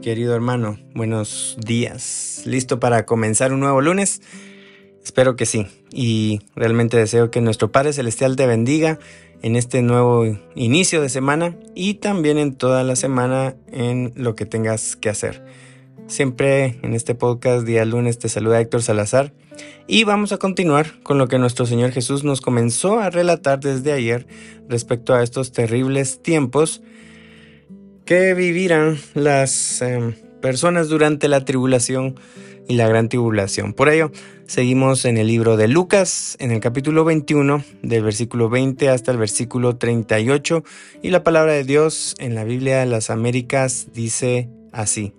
Querido hermano? Buenos días. ¿Listo para comenzar un nuevo lunes? Espero que sí. Y realmente deseo que nuestro Padre Celestial te bendiga en este nuevo inicio de semana y también en toda la semana en lo que tengas que hacer. Siempre en este podcast día lunes te saluda Héctor Salazar y vamos a continuar con lo que nuestro Señor Jesús nos comenzó a relatar desde ayer respecto a estos terribles tiempos que vivirán las em, personas durante la tribulación y la gran tribulación. Por ello, seguimos en el libro de Lucas, en el capítulo 21, del versículo 20 hasta el versículo 38, y la palabra de Dios en la Biblia de las Américas dice así.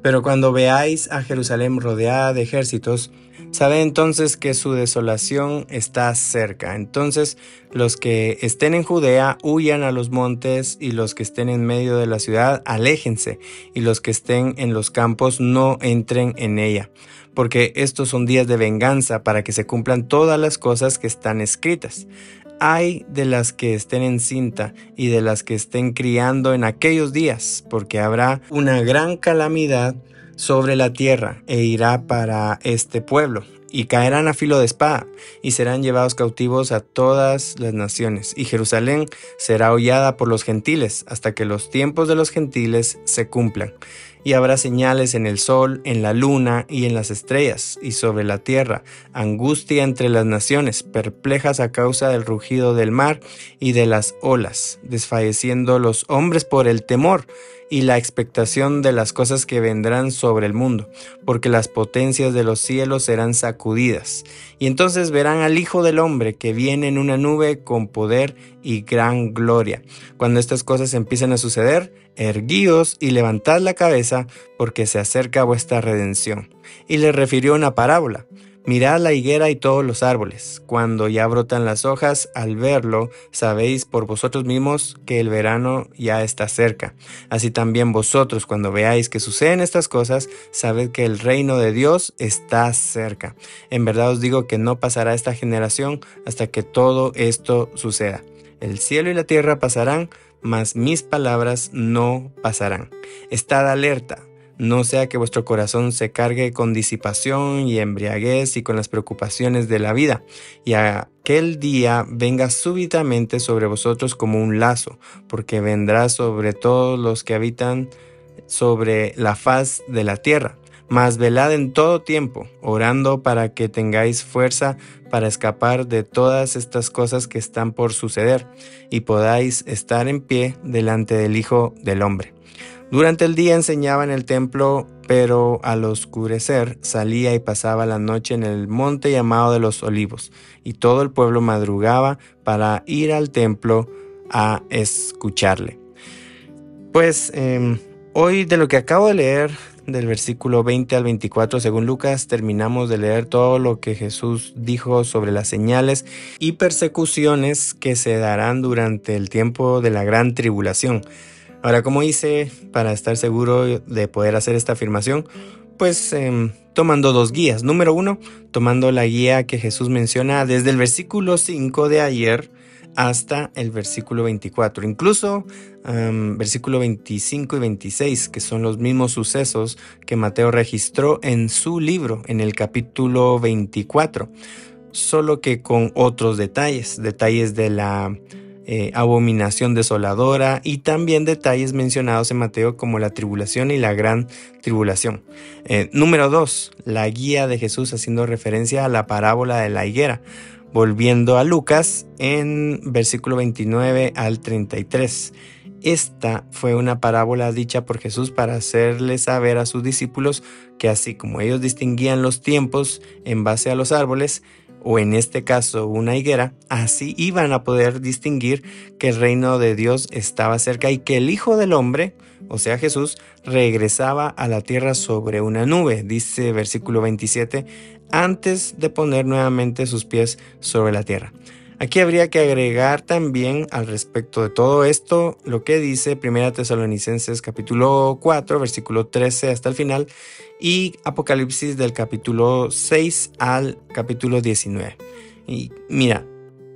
Pero cuando veáis a Jerusalén rodeada de ejércitos, Sabe entonces que su desolación está cerca. Entonces los que estén en Judea huyan a los montes y los que estén en medio de la ciudad aléjense y los que estén en los campos no entren en ella. Porque estos son días de venganza para que se cumplan todas las cosas que están escritas. Hay de las que estén en cinta y de las que estén criando en aquellos días, porque habrá una gran calamidad sobre la tierra e irá para este pueblo, y caerán a filo de espada, y serán llevados cautivos a todas las naciones, y Jerusalén será hollada por los gentiles, hasta que los tiempos de los gentiles se cumplan. Y habrá señales en el sol, en la luna y en las estrellas, y sobre la tierra, angustia entre las naciones, perplejas a causa del rugido del mar y de las olas, desfalleciendo los hombres por el temor, y la expectación de las cosas que vendrán sobre el mundo, porque las potencias de los cielos serán sacudidas. Y entonces verán al Hijo del Hombre que viene en una nube con poder y gran gloria. Cuando estas cosas empiecen a suceder, erguíos y levantad la cabeza, porque se acerca vuestra redención. Y le refirió una parábola Mirad la higuera y todos los árboles. Cuando ya brotan las hojas, al verlo, sabéis por vosotros mismos que el verano ya está cerca. Así también vosotros, cuando veáis que suceden estas cosas, sabed que el reino de Dios está cerca. En verdad os digo que no pasará esta generación hasta que todo esto suceda. El cielo y la tierra pasarán, mas mis palabras no pasarán. Estad alerta no sea que vuestro corazón se cargue con disipación y embriaguez y con las preocupaciones de la vida, y aquel día venga súbitamente sobre vosotros como un lazo, porque vendrá sobre todos los que habitan sobre la faz de la tierra. Mas velad en todo tiempo, orando para que tengáis fuerza para escapar de todas estas cosas que están por suceder, y podáis estar en pie delante del Hijo del Hombre. Durante el día enseñaba en el templo, pero al oscurecer salía y pasaba la noche en el monte llamado de los olivos, y todo el pueblo madrugaba para ir al templo a escucharle. Pues em, hoy de lo que acabo de leer, del versículo 20 al 24 según Lucas, terminamos de leer todo lo que Jesús dijo sobre las señales y persecuciones que se darán durante el tiempo de la gran tribulación. Ahora, ¿cómo hice para estar seguro de poder hacer esta afirmación? Pues em, tomando dos guías. Número uno, tomando la guía que Jesús menciona desde el versículo 5 de ayer hasta el versículo 24. Incluso um, versículo 25 y 26, que son los mismos sucesos que Mateo registró en su libro, en el capítulo 24, solo que con otros detalles, detalles de la eh, abominación desoladora y también detalles mencionados en Mateo como la tribulación y la gran tribulación. Eh, número 2. La guía de Jesús haciendo referencia a la parábola de la higuera. Volviendo a Lucas en versículo 29 al 33. Esta fue una parábola dicha por Jesús para hacerle saber a sus discípulos que así como ellos distinguían los tiempos en base a los árboles, o en este caso una higuera, así iban a poder distinguir que el reino de Dios estaba cerca y que el Hijo del Hombre, o sea Jesús, regresaba a la tierra sobre una nube, dice versículo 27, antes de poner nuevamente sus pies sobre la tierra. Aquí habría que agregar también al respecto de todo esto lo que dice 1 Tesalonicenses capítulo 4 versículo 13 hasta el final y Apocalipsis del capítulo 6 al capítulo 19. Y mira,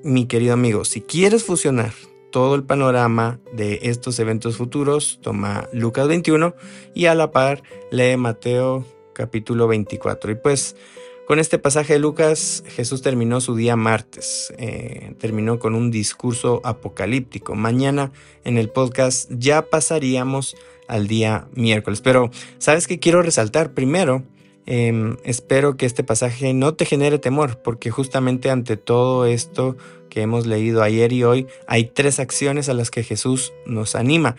mi querido amigo, si quieres fusionar todo el panorama de estos eventos futuros, toma Lucas 21 y a la par lee Mateo capítulo 24. Y pues con este pasaje de Lucas, Jesús terminó su día martes, eh, terminó con un discurso apocalíptico. Mañana en el podcast ya pasaríamos al día miércoles. Pero, ¿sabes qué quiero resaltar? Primero, em, espero que este pasaje no te genere temor, porque justamente ante todo esto que hemos leído ayer y hoy, hay tres acciones a las que Jesús nos anima.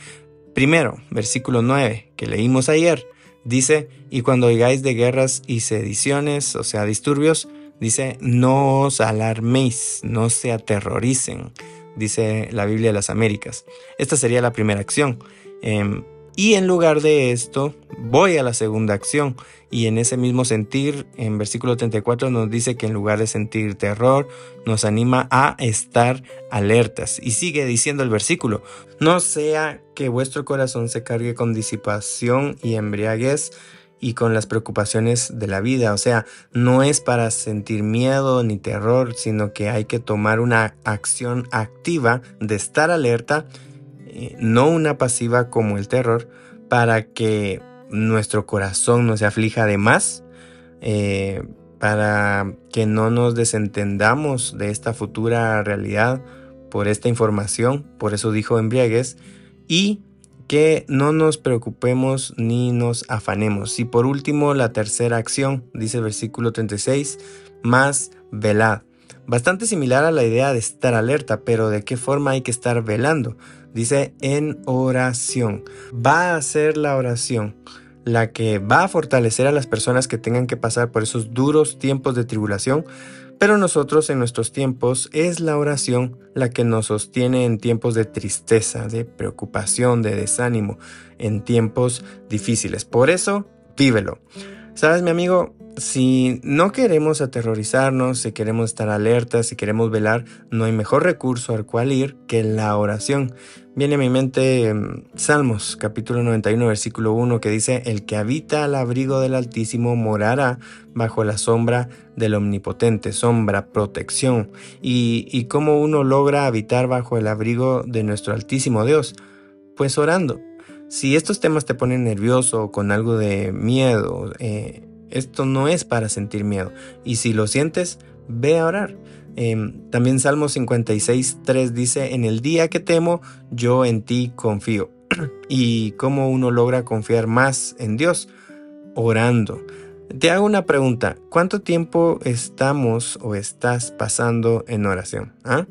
Primero, versículo 9, que leímos ayer, Dice, y cuando oigáis de guerras y sediciones, o sea, disturbios, dice, no os alarméis, no se aterroricen, dice la Biblia de las Américas. Esta sería la primera acción. Em, y en lugar de esto, voy a la segunda acción. Y en ese mismo sentir, en versículo 34 nos dice que en lugar de sentir terror, nos anima a estar alertas. Y sigue diciendo el versículo, no sea que vuestro corazón se cargue con disipación y embriaguez y con las preocupaciones de la vida. O sea, no es para sentir miedo ni terror, sino que hay que tomar una acción activa de estar alerta no una pasiva como el terror, para que nuestro corazón no se aflija de más, eh, para que no nos desentendamos de esta futura realidad por esta información, por eso dijo embriaguez, y que no nos preocupemos ni nos afanemos. Y por último, la tercera acción, dice el versículo 36, más velad. Bastante similar a la idea de estar alerta, pero ¿de qué forma hay que estar velando? Dice en oración. Va a ser la oración la que va a fortalecer a las personas que tengan que pasar por esos duros tiempos de tribulación, pero nosotros en nuestros tiempos es la oración la que nos sostiene en tiempos de tristeza, de preocupación, de desánimo, en tiempos difíciles. Por eso, vívelo. Sabes, mi amigo, si no queremos aterrorizarnos, si queremos estar alertas, si queremos velar, no hay mejor recurso al cual ir que la oración. Viene a mi mente em, Salmos capítulo 91 versículo 1 que dice, El que habita al abrigo del Altísimo morará bajo la sombra del Omnipotente, sombra, protección. ¿Y, y cómo uno logra habitar bajo el abrigo de nuestro Altísimo Dios? Pues orando. Si estos temas te ponen nervioso o con algo de miedo, eh, esto no es para sentir miedo. Y si lo sientes, ve a orar. Em, también Salmo 56, 3 dice, en el día que temo, yo en ti confío. ¿Y cómo uno logra confiar más en Dios? Orando. Te hago una pregunta, ¿cuánto tiempo estamos o estás pasando en oración? ¿Ah?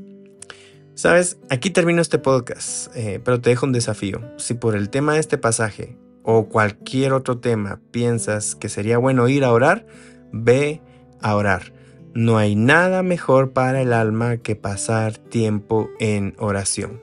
Sabes, aquí termino este podcast, eh, pero te dejo un desafío. Si por el tema de este pasaje o cualquier otro tema piensas que sería bueno ir a orar, ve a orar. No hay nada mejor para el alma que pasar tiempo en oración.